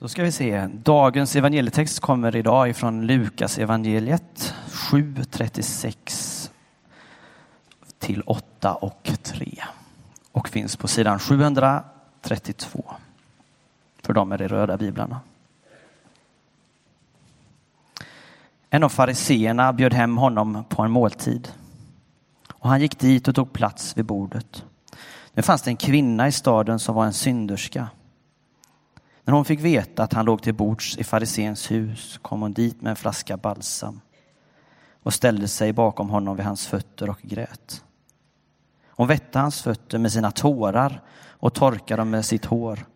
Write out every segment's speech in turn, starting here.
Då ska vi se. Dagens evangelietext kommer idag ifrån Lukas evangeliet 7.36 till 8 och 3 och finns på sidan 732 för de med de röda biblarna. En av fariseerna bjöd hem honom på en måltid och han gick dit och tog plats vid bordet. Nu fanns det en kvinna i staden som var en synderska när hon fick veta att han låg till bords i farisens hus kom hon dit med en flaska balsam och ställde sig bakom honom vid hans fötter och grät. Hon vette hans fötter med sina tårar och torkade dem med sitt hår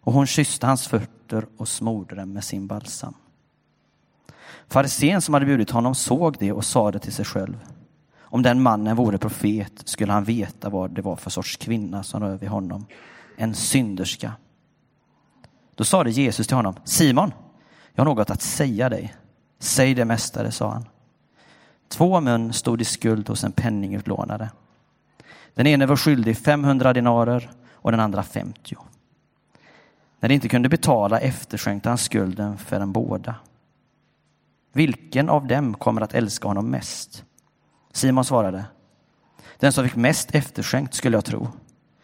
och hon kysste hans fötter och smorde dem med sin balsam. Farisén som hade bjudit honom såg det och sade till sig själv. Om den mannen vore profet skulle han veta vad det var för sorts kvinna som rör vid honom. En synderska. Då sade Jesus till honom, Simon, jag har något att säga dig. Säg det mästare, sa han. Två män stod i skuld hos en penningutlånare. Den ene var skyldig 500 dinarer och den andra 50. När de inte kunde betala efterskänkte han skulden för dem båda. Vilken av dem kommer att älska honom mest? Simon svarade. Den som fick mest efterskänkt skulle jag tro.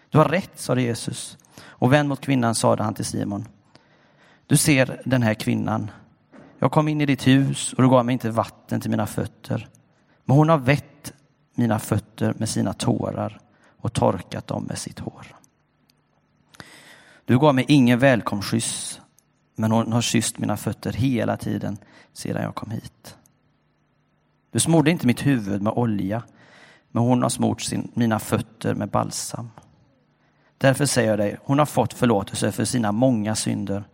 Du har rätt, sade Jesus. Och vänd mot kvinnan sade han till Simon. Du ser den här kvinnan. Jag kom in i ditt hus och du gav mig inte vatten till mina fötter. Men hon har vett mina fötter med sina tårar och torkat dem med sitt hår. Du gav mig ingen välkomstkyss, men hon har kysst mina fötter hela tiden sedan jag kom hit. Du smorde inte mitt huvud med olja, men hon har smort sin, mina fötter med balsam. Därför säger jag dig, hon har fått förlåtelse för sina många synder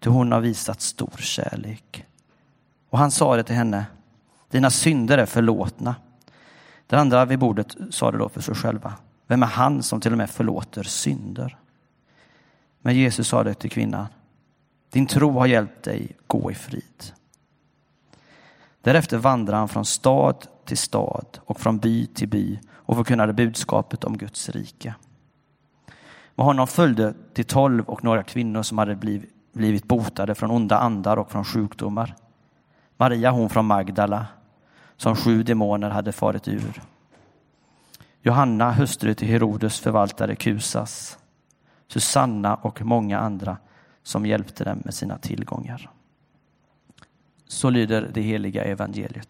ty hon har visat stor kärlek. Och han sa det till henne, dina synder är förlåtna. Den andra vid bordet sa det då för sig själva, vem är han som till och med förlåter synder? Men Jesus sa det till kvinnan, din tro har hjälpt dig, gå i frid. Därefter vandrade han från stad till stad och från by till by och förkunnade budskapet om Guds rike. Med honom följde till tolv och några kvinnor som hade blivit blivit botade från onda andar och från sjukdomar. Maria hon från Magdala, som sju demoner hade farit ur. Johanna, hustru till Herodes förvaltare Kusas, Susanna och många andra som hjälpte dem med sina tillgångar. Så lyder det heliga evangeliet.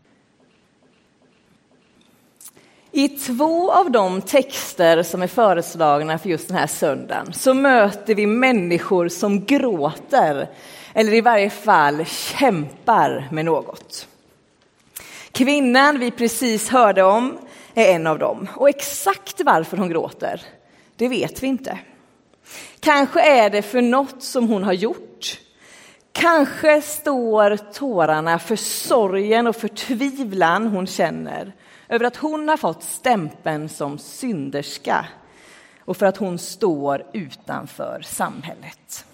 I två av de texter som är föreslagna för just den här söndagen så möter vi människor som gråter eller i varje fall kämpar med något. Kvinnan vi precis hörde om är en av dem och exakt varför hon gråter, det vet vi inte. Kanske är det för något som hon har gjort. Kanske står tårarna för sorgen och förtvivlan hon känner över att hon har fått stämpeln som synderska och för att hon står utanför samhället.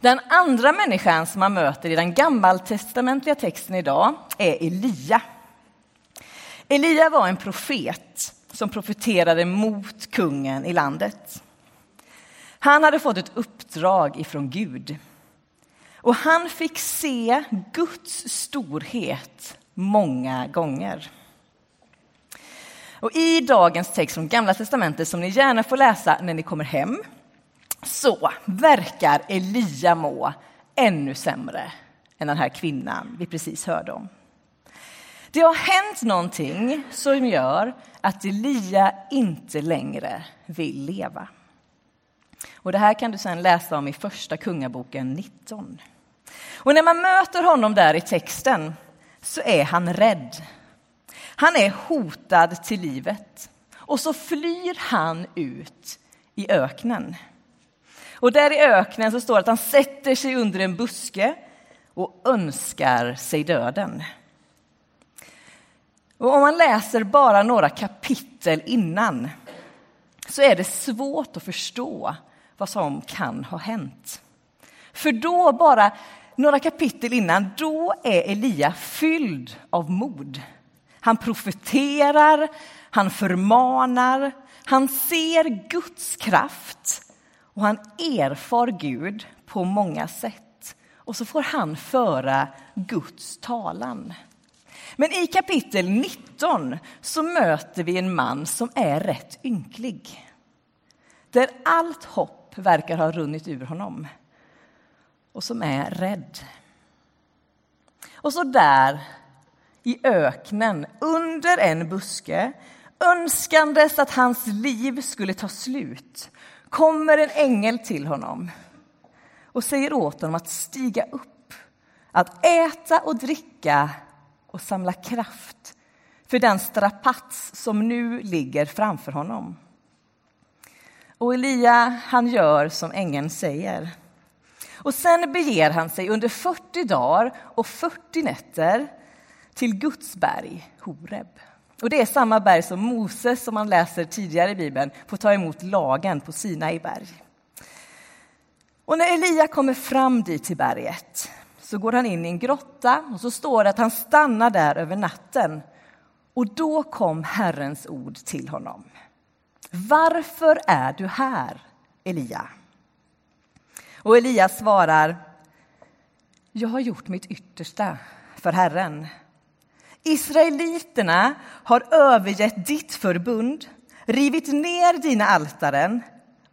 Den andra människan som man möter i den gammaltestamentliga texten idag är Elia. Elia var en profet som profeterade mot kungen i landet. Han hade fått ett uppdrag ifrån Gud och han fick se Guds storhet många gånger. Och I dagens text från Gamla testamentet, som ni gärna får läsa när ni kommer hem, så verkar Elia må ännu sämre än den här kvinnan vi precis hörde om. Det har hänt någonting som gör att Elia inte längre vill leva. Och Det här kan du sen läsa om i Första Kungaboken 19. Och när man möter honom där i texten så är han rädd. Han är hotad till livet och så flyr han ut i öknen. Och där i öknen så står det att han sätter sig under en buske och önskar sig döden. Och om man läser bara några kapitel innan så är det svårt att förstå vad som kan ha hänt. För då, bara några kapitel innan, då är Elia fylld av mod. Han profeterar, han förmanar, han ser Guds kraft och han erfar Gud på många sätt. Och så får han föra Guds talan. Men i kapitel 19 så möter vi en man som är rätt ynklig. Där allt hopp verkar ha runnit ur honom. Och som är rädd. Och så där i öknen, under en buske önskandes att hans liv skulle ta slut kommer en ängel till honom och säger åt honom att stiga upp, att äta och dricka och samla kraft för den strapats som nu ligger framför honom. Och Elia, han gör som ängeln säger. Och sen beger han sig under 40 dagar och 40 nätter till Guds berg, Horeb. Och det är samma berg som Moses, som man läser tidigare i Bibeln, får ta emot lagen på Sinai berg. Och när Elia kommer fram dit till berget så går han in i en grotta och så står det att han stannar där över natten. Och då kom Herrens ord till honom. Varför är du här, Elia? Och Elia svarar, jag har gjort mitt yttersta för Herren. Israeliterna har övergett ditt förbund, rivit ner dina altaren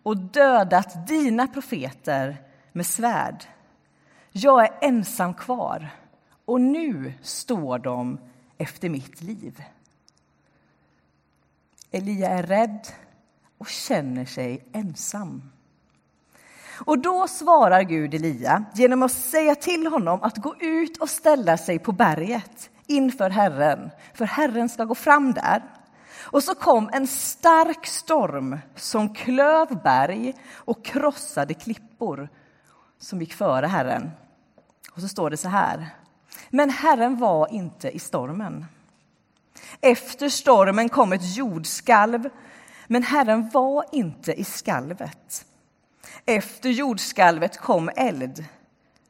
och dödat dina profeter med svärd. Jag är ensam kvar och nu står de efter mitt liv. Elia är rädd och känner sig ensam. Och då svarar Gud Elia genom att säga till honom att gå ut och ställa sig på berget inför Herren, för Herren ska gå fram där. Och så kom en stark storm som klöv berg och krossade klippor som gick före Herren. Och så står det så här. Men Herren var inte i stormen. Efter stormen kom ett jordskalv, men Herren var inte i skalvet. Efter jordskalvet kom eld,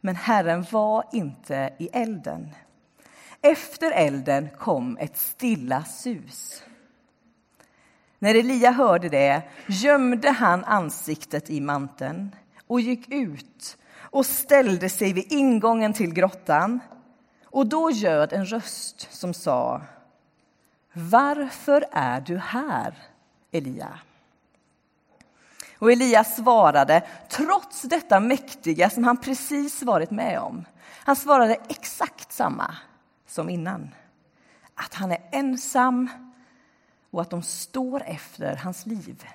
men Herren var inte i elden. Efter elden kom ett stilla sus. När Elia hörde det gömde han ansiktet i manteln och gick ut och ställde sig vid ingången till grottan. Och då ljöd en röst som sa Varför är du här, Elia? Och Elia svarade, trots detta mäktiga som han precis varit med om. Han svarade exakt samma som innan. Att han är ensam och att de står efter hans liv.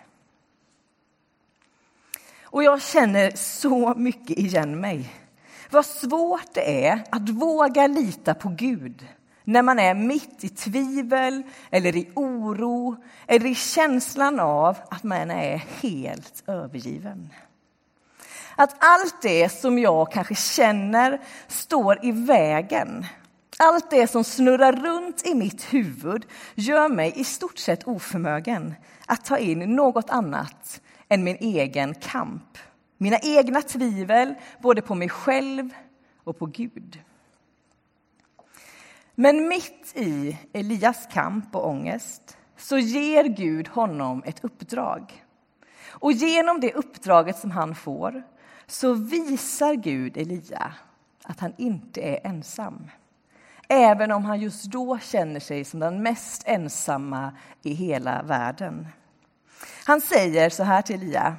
Och jag känner så mycket igen mig. Vad svårt det är att våga lita på Gud när man är mitt i tvivel eller i oro eller i känslan av att man är helt övergiven. Att allt det som jag kanske känner står i vägen allt det som snurrar runt i mitt huvud gör mig i stort sett oförmögen att ta in något annat än min egen kamp. Mina egna tvivel, både på mig själv och på Gud. Men mitt i Elias kamp och ångest så ger Gud honom ett uppdrag. Och genom det uppdraget som han får så visar Gud Elia att han inte är ensam även om han just då känner sig som den mest ensamma i hela världen. Han säger så här till Elia.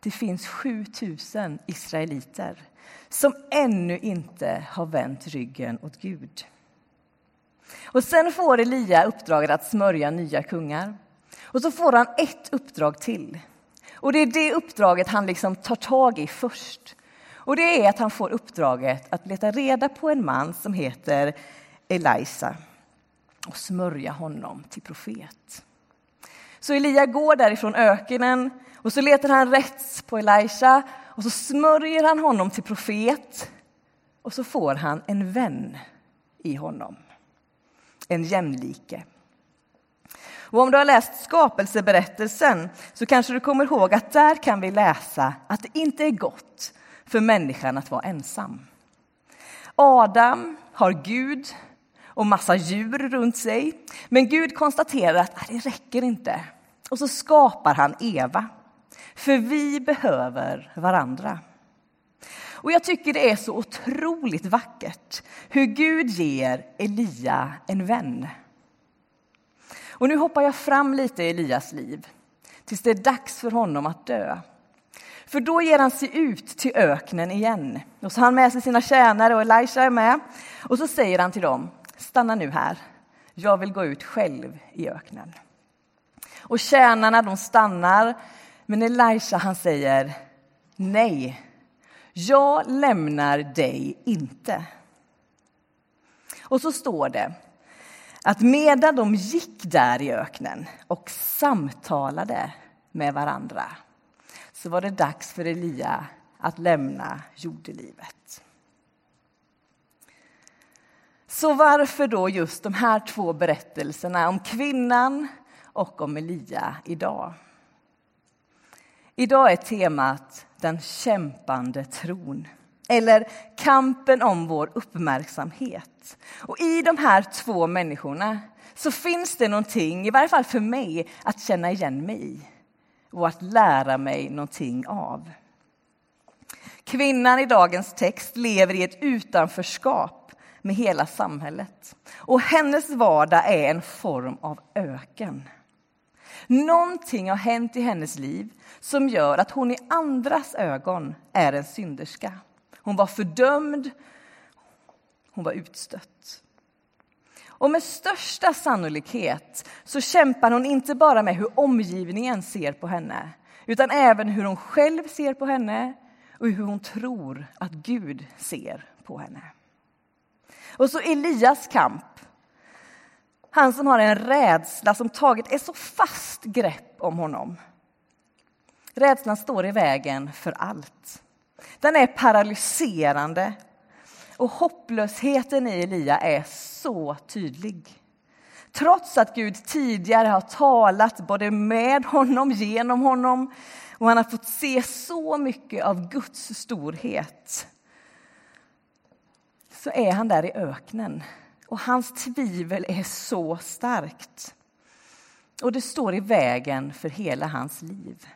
Det finns 7000 israeliter som ännu inte har vänt ryggen åt Gud. Och sen får Elia uppdraget att smörja nya kungar. Och så får han ett uppdrag till. Och det är det uppdraget han liksom tar tag i först. Och det är att han får uppdraget att leta reda på en man som heter Elisa och smörja honom till profet. Så Elia går därifrån ökenen och så letar han rätt på Elisa och så smörjer han honom till profet och så får han en vän i honom, en jämlike. Och om du har läst skapelseberättelsen så kanske du kommer ihåg att där kan vi läsa att det inte är gott för människan att vara ensam. Adam har Gud och massa djur runt sig. Men Gud konstaterar att ah, det räcker inte. Och så skapar han Eva. För vi behöver varandra. Och jag tycker det är så otroligt vackert hur Gud ger Elia en vän. Och nu hoppar jag fram lite i Elias liv tills det är dags för honom att dö. För då ger han sig ut till öknen igen. Och så har han med sig sina tjänare och Elisha är med. Och så säger han till dem, stanna nu här. Jag vill gå ut själv i öknen. Och tjänarna de stannar, men Elisha han säger nej, jag lämnar dig inte. Och så står det att medan de gick där i öknen och samtalade med varandra så var det dags för Elia att lämna jordelivet. Så varför då just de här två berättelserna om kvinnan och om Elia idag? Idag är temat den kämpande tron eller kampen om vår uppmärksamhet. Och I de här två människorna så finns det någonting, i varje fall för mig, att känna igen mig i och att lära mig någonting av. Kvinnan i dagens text lever i ett utanförskap med hela samhället. Och hennes vardag är en form av öken. Någonting har hänt i hennes liv som gör att hon i andras ögon är en synderska. Hon var fördömd, hon var utstött. Och med största sannolikhet så kämpar hon inte bara med hur omgivningen ser på henne utan även hur hon själv ser på henne och hur hon tror att Gud ser på henne. Och så Elias kamp. Han som har en rädsla som tagit ett så fast grepp om honom. Rädslan står i vägen för allt. Den är paralyserande och hopplösheten i Elia är så tydlig. Trots att Gud tidigare har talat både med honom, genom honom och han har fått se så mycket av Guds storhet så är han där i öknen och hans tvivel är så starkt. Och det står i vägen för hela hans liv.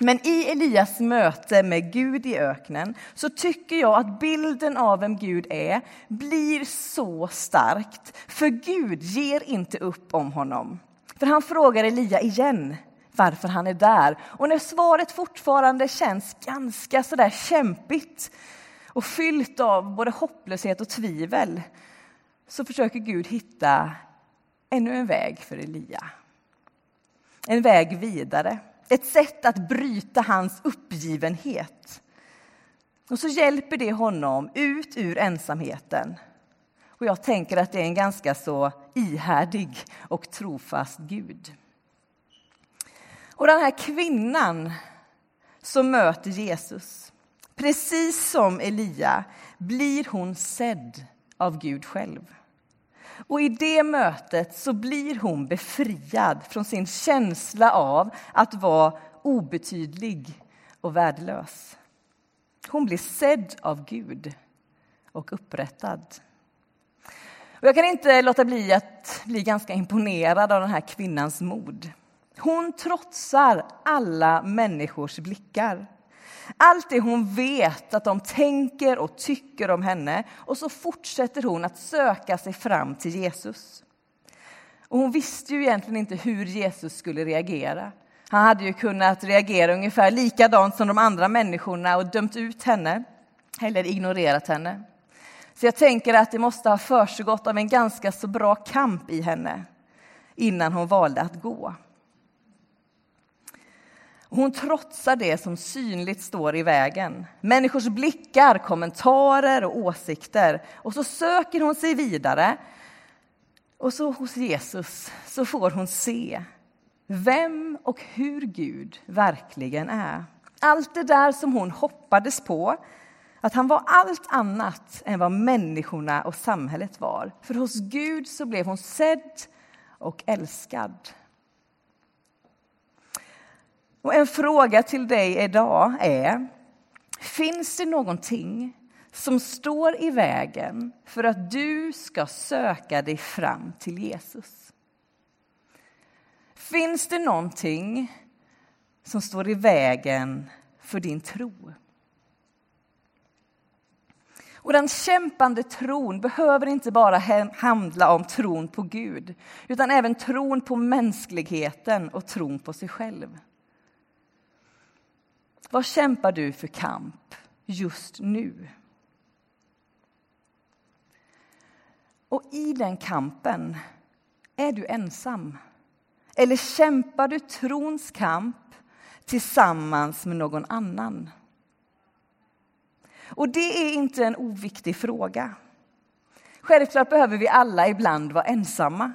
Men i Elias möte med Gud i öknen så tycker jag att bilden av vem Gud är blir så starkt. För Gud ger inte upp om honom. För han frågar Elia igen varför han är där. Och när svaret fortfarande känns ganska sådär kämpigt och fyllt av både hopplöshet och tvivel så försöker Gud hitta ännu en väg för Elia. En väg vidare. Ett sätt att bryta hans uppgivenhet. Och så hjälper det honom ut ur ensamheten. Och jag tänker att det är en ganska så ihärdig och trofast Gud. Och den här kvinnan som möter Jesus, precis som Elia, blir hon sedd av Gud själv. Och i det mötet så blir hon befriad från sin känsla av att vara obetydlig och värdelös. Hon blir sedd av Gud och upprättad. Och jag kan inte låta bli att bli ganska imponerad av den här kvinnans mod. Hon trotsar alla människors blickar. Allt det hon vet att de tänker och tycker om henne och så fortsätter hon att söka sig fram till Jesus. Och hon visste ju egentligen inte hur Jesus skulle reagera. Han hade ju kunnat reagera ungefär likadant som de andra människorna och dömt ut henne eller ignorerat henne. Så jag tänker att det måste ha försiggått av en ganska så bra kamp i henne innan hon valde att gå. Hon trotsar det som synligt står i vägen. Människors blickar, kommentarer och åsikter. Och så söker hon sig vidare. Och så hos Jesus så får hon se vem och hur Gud verkligen är. Allt det där som hon hoppades på, att han var allt annat än vad människorna och samhället var. För hos Gud så blev hon sedd och älskad. Och en fråga till dig idag är, finns det någonting som står i vägen för att du ska söka dig fram till Jesus? Finns det någonting som står i vägen för din tro? Och den kämpande tron behöver inte bara handla om tron på Gud, utan även tron på mänskligheten och tron på sig själv. Vad kämpar du för kamp just nu? Och i den kampen, är du ensam? Eller kämpar du trons kamp tillsammans med någon annan? Och det är inte en oviktig fråga. Självklart behöver vi alla ibland vara ensamma.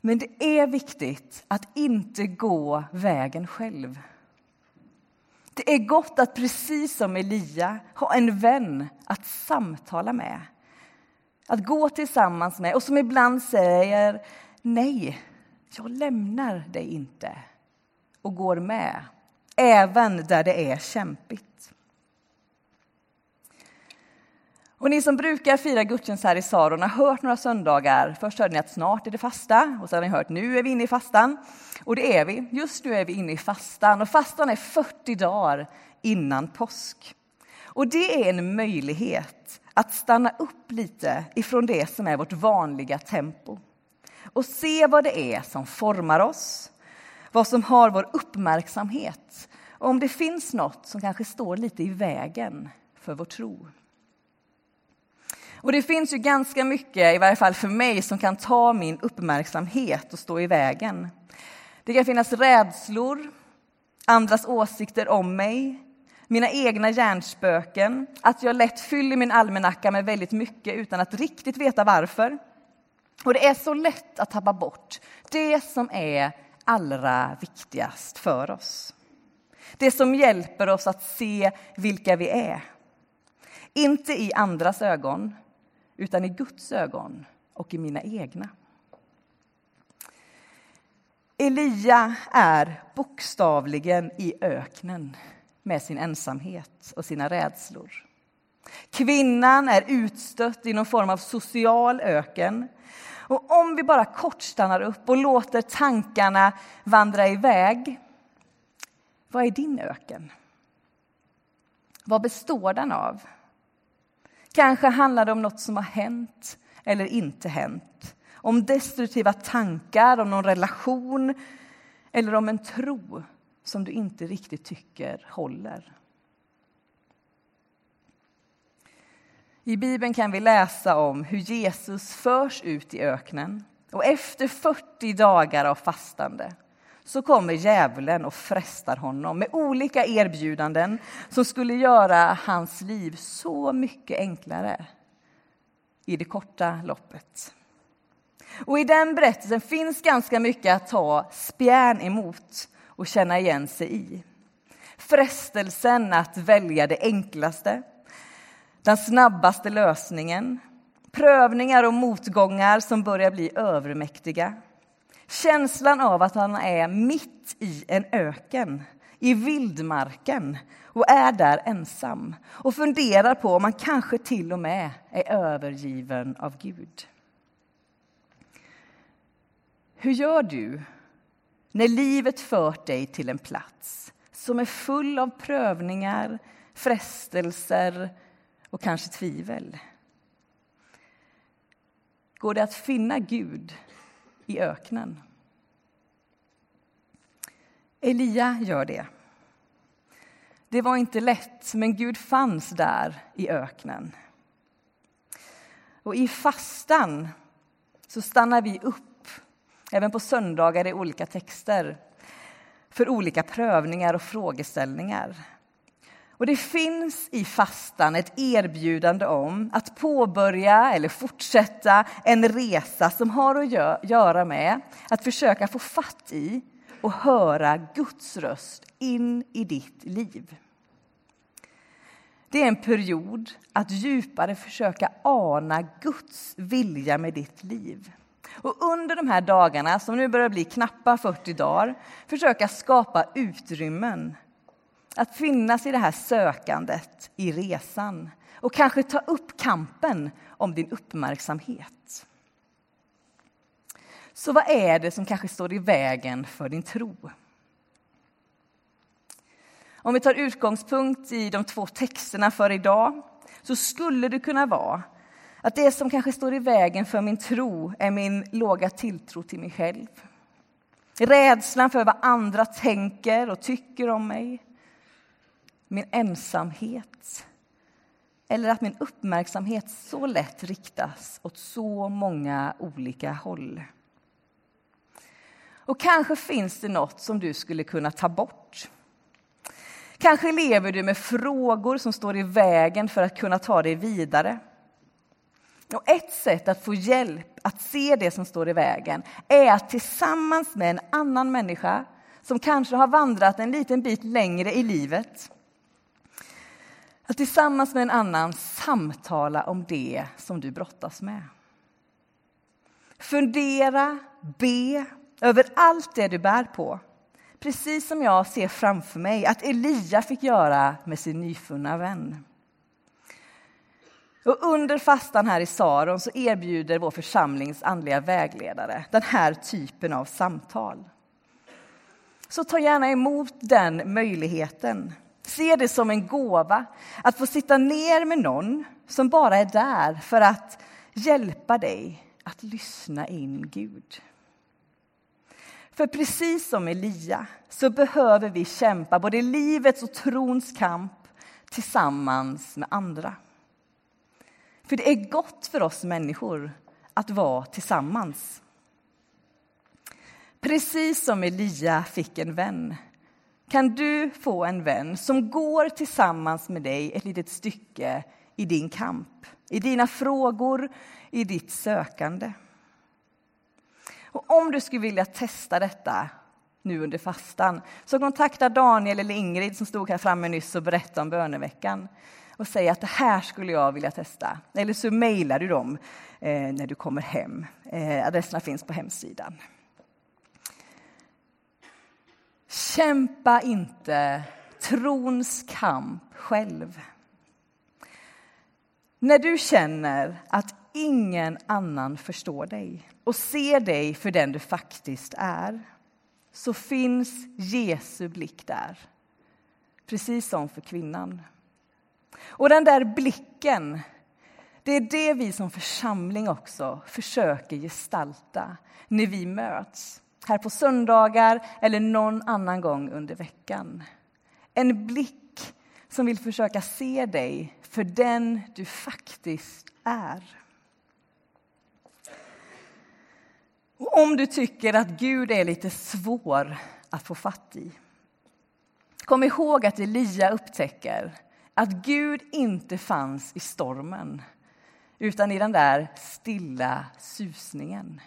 Men det är viktigt att inte gå vägen själv. Det är gott att precis som Elia ha en vän att samtala med. Att gå tillsammans med och som ibland säger nej, jag lämnar dig inte och går med, även där det är kämpigt. Och ni som brukar fira gudstjänst här i Saron har hört några söndagar. Först hörde ni att snart är det fasta och sen har ni hört nu är vi inne i fastan. Och det är vi. Just nu är vi inne i fastan och fastan är 40 dagar innan påsk. Och det är en möjlighet att stanna upp lite ifrån det som är vårt vanliga tempo och se vad det är som formar oss, vad som har vår uppmärksamhet och om det finns något som kanske står lite i vägen för vår tro. Och det finns ju ganska mycket, i varje fall för mig, som kan ta min uppmärksamhet och stå i vägen. Det kan finnas rädslor, andras åsikter om mig, mina egna hjärnspöken, att jag lätt fyller min almanacka med väldigt mycket utan att riktigt veta varför. Och det är så lätt att tappa bort det som är allra viktigast för oss. Det som hjälper oss att se vilka vi är. Inte i andras ögon, utan i Guds ögon och i mina egna. Elia är bokstavligen i öknen med sin ensamhet och sina rädslor. Kvinnan är utstött i någon form av social öken. Och om vi bara kort stannar upp och låter tankarna vandra iväg. Vad är din öken? Vad består den av? Kanske handlar det om något som har hänt eller inte hänt. Om destruktiva tankar, om någon relation eller om en tro som du inte riktigt tycker håller. I Bibeln kan vi läsa om hur Jesus förs ut i öknen och efter 40 dagar av fastande så kommer djävulen och frestar honom med olika erbjudanden som skulle göra hans liv så mycket enklare i det korta loppet. Och I den berättelsen finns ganska mycket att ta spjärn emot och känna igen sig i. Frestelsen att välja det enklaste, den snabbaste lösningen prövningar och motgångar som börjar bli övermäktiga Känslan av att han är mitt i en öken, i vildmarken och är där ensam och funderar på om han kanske till och med är övergiven av Gud. Hur gör du när livet fört dig till en plats som är full av prövningar, frestelser och kanske tvivel? Går det att finna Gud i öknen. Elia gör det. Det var inte lätt, men Gud fanns där i öknen. Och i fastan så stannar vi upp, även på söndagar i olika texter för olika prövningar och frågeställningar. Och det finns i fastan ett erbjudande om att påbörja eller fortsätta en resa som har att göra med att försöka få fatt i och höra Guds röst in i ditt liv. Det är en period att djupare försöka ana Guds vilja med ditt liv. Och under de här dagarna, som nu börjar bli knappa 40 dagar, försöka skapa utrymmen att finnas i det här sökandet, i resan och kanske ta upp kampen om din uppmärksamhet. Så vad är det som kanske står i vägen för din tro? Om vi tar utgångspunkt i de två texterna för idag så skulle det kunna vara att det som kanske står i vägen för min tro är min låga tilltro till mig själv. Rädslan för vad andra tänker och tycker om mig. Min ensamhet. Eller att min uppmärksamhet så lätt riktas åt så många olika håll. Och kanske finns det något som du skulle kunna ta bort. Kanske lever du med frågor som står i vägen för att kunna ta dig vidare. Och ett sätt att få hjälp att se det som står i vägen är att tillsammans med en annan människa som kanske har vandrat en liten bit längre i livet att tillsammans med en annan samtala om det som du brottas med. Fundera, be över allt det du bär på. Precis som jag ser framför mig att Elia fick göra med sin nyfunna vän. Och under fastan här i Saron så erbjuder vår församlings andliga vägledare den här typen av samtal. Så ta gärna emot den möjligheten. Se det som en gåva att få sitta ner med någon som bara är där för att hjälpa dig att lyssna in Gud. För precis som Elia så behöver vi kämpa både livets och trons kamp tillsammans med andra. För det är gott för oss människor att vara tillsammans. Precis som Elia fick en vän kan du få en vän som går tillsammans med dig ett litet stycke i din kamp, i dina frågor, i ditt sökande. Och om du skulle vilja testa detta nu under fastan så kontakta Daniel eller Ingrid som stod här framme nyss och berättade om böneveckan och säg att det här skulle jag vilja testa. Eller så mejlar du dem eh, när du kommer hem. Eh, adresserna finns på hemsidan. Kämpa inte trons kamp själv. När du känner att ingen annan förstår dig och ser dig för den du faktiskt är så finns Jesu blick där, precis som för kvinnan. Och den där blicken, det är det vi som församling också försöker gestalta när vi möts här på söndagar eller någon annan gång under veckan. En blick som vill försöka se dig för den du faktiskt är. Och om du tycker att Gud är lite svår att få fatt i kom ihåg att Elia upptäcker att Gud inte fanns i stormen utan i den där stilla susningen.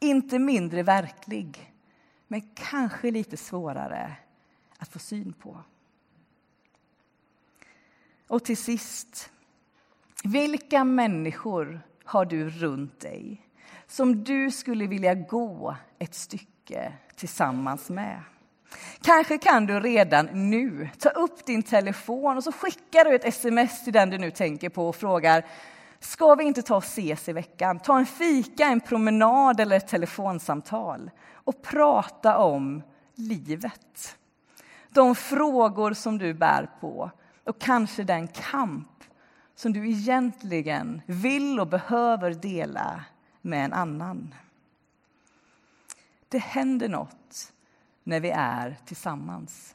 Inte mindre verklig, men kanske lite svårare att få syn på. Och till sist, vilka människor har du runt dig som du skulle vilja gå ett stycke tillsammans med? Kanske kan du redan nu ta upp din telefon och så skickar du ett sms till den du nu tänker på och frågar Ska vi inte ta och ses i veckan? Ta en fika, en promenad eller ett telefonsamtal och prata om livet. De frågor som du bär på och kanske den kamp som du egentligen vill och behöver dela med en annan. Det händer något när vi är tillsammans.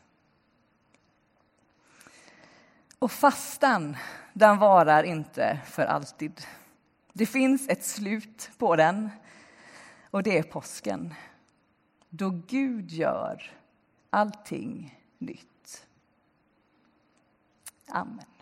Och fastan, den varar inte för alltid. Det finns ett slut på den, och det är påsken. Då Gud gör allting nytt. Amen.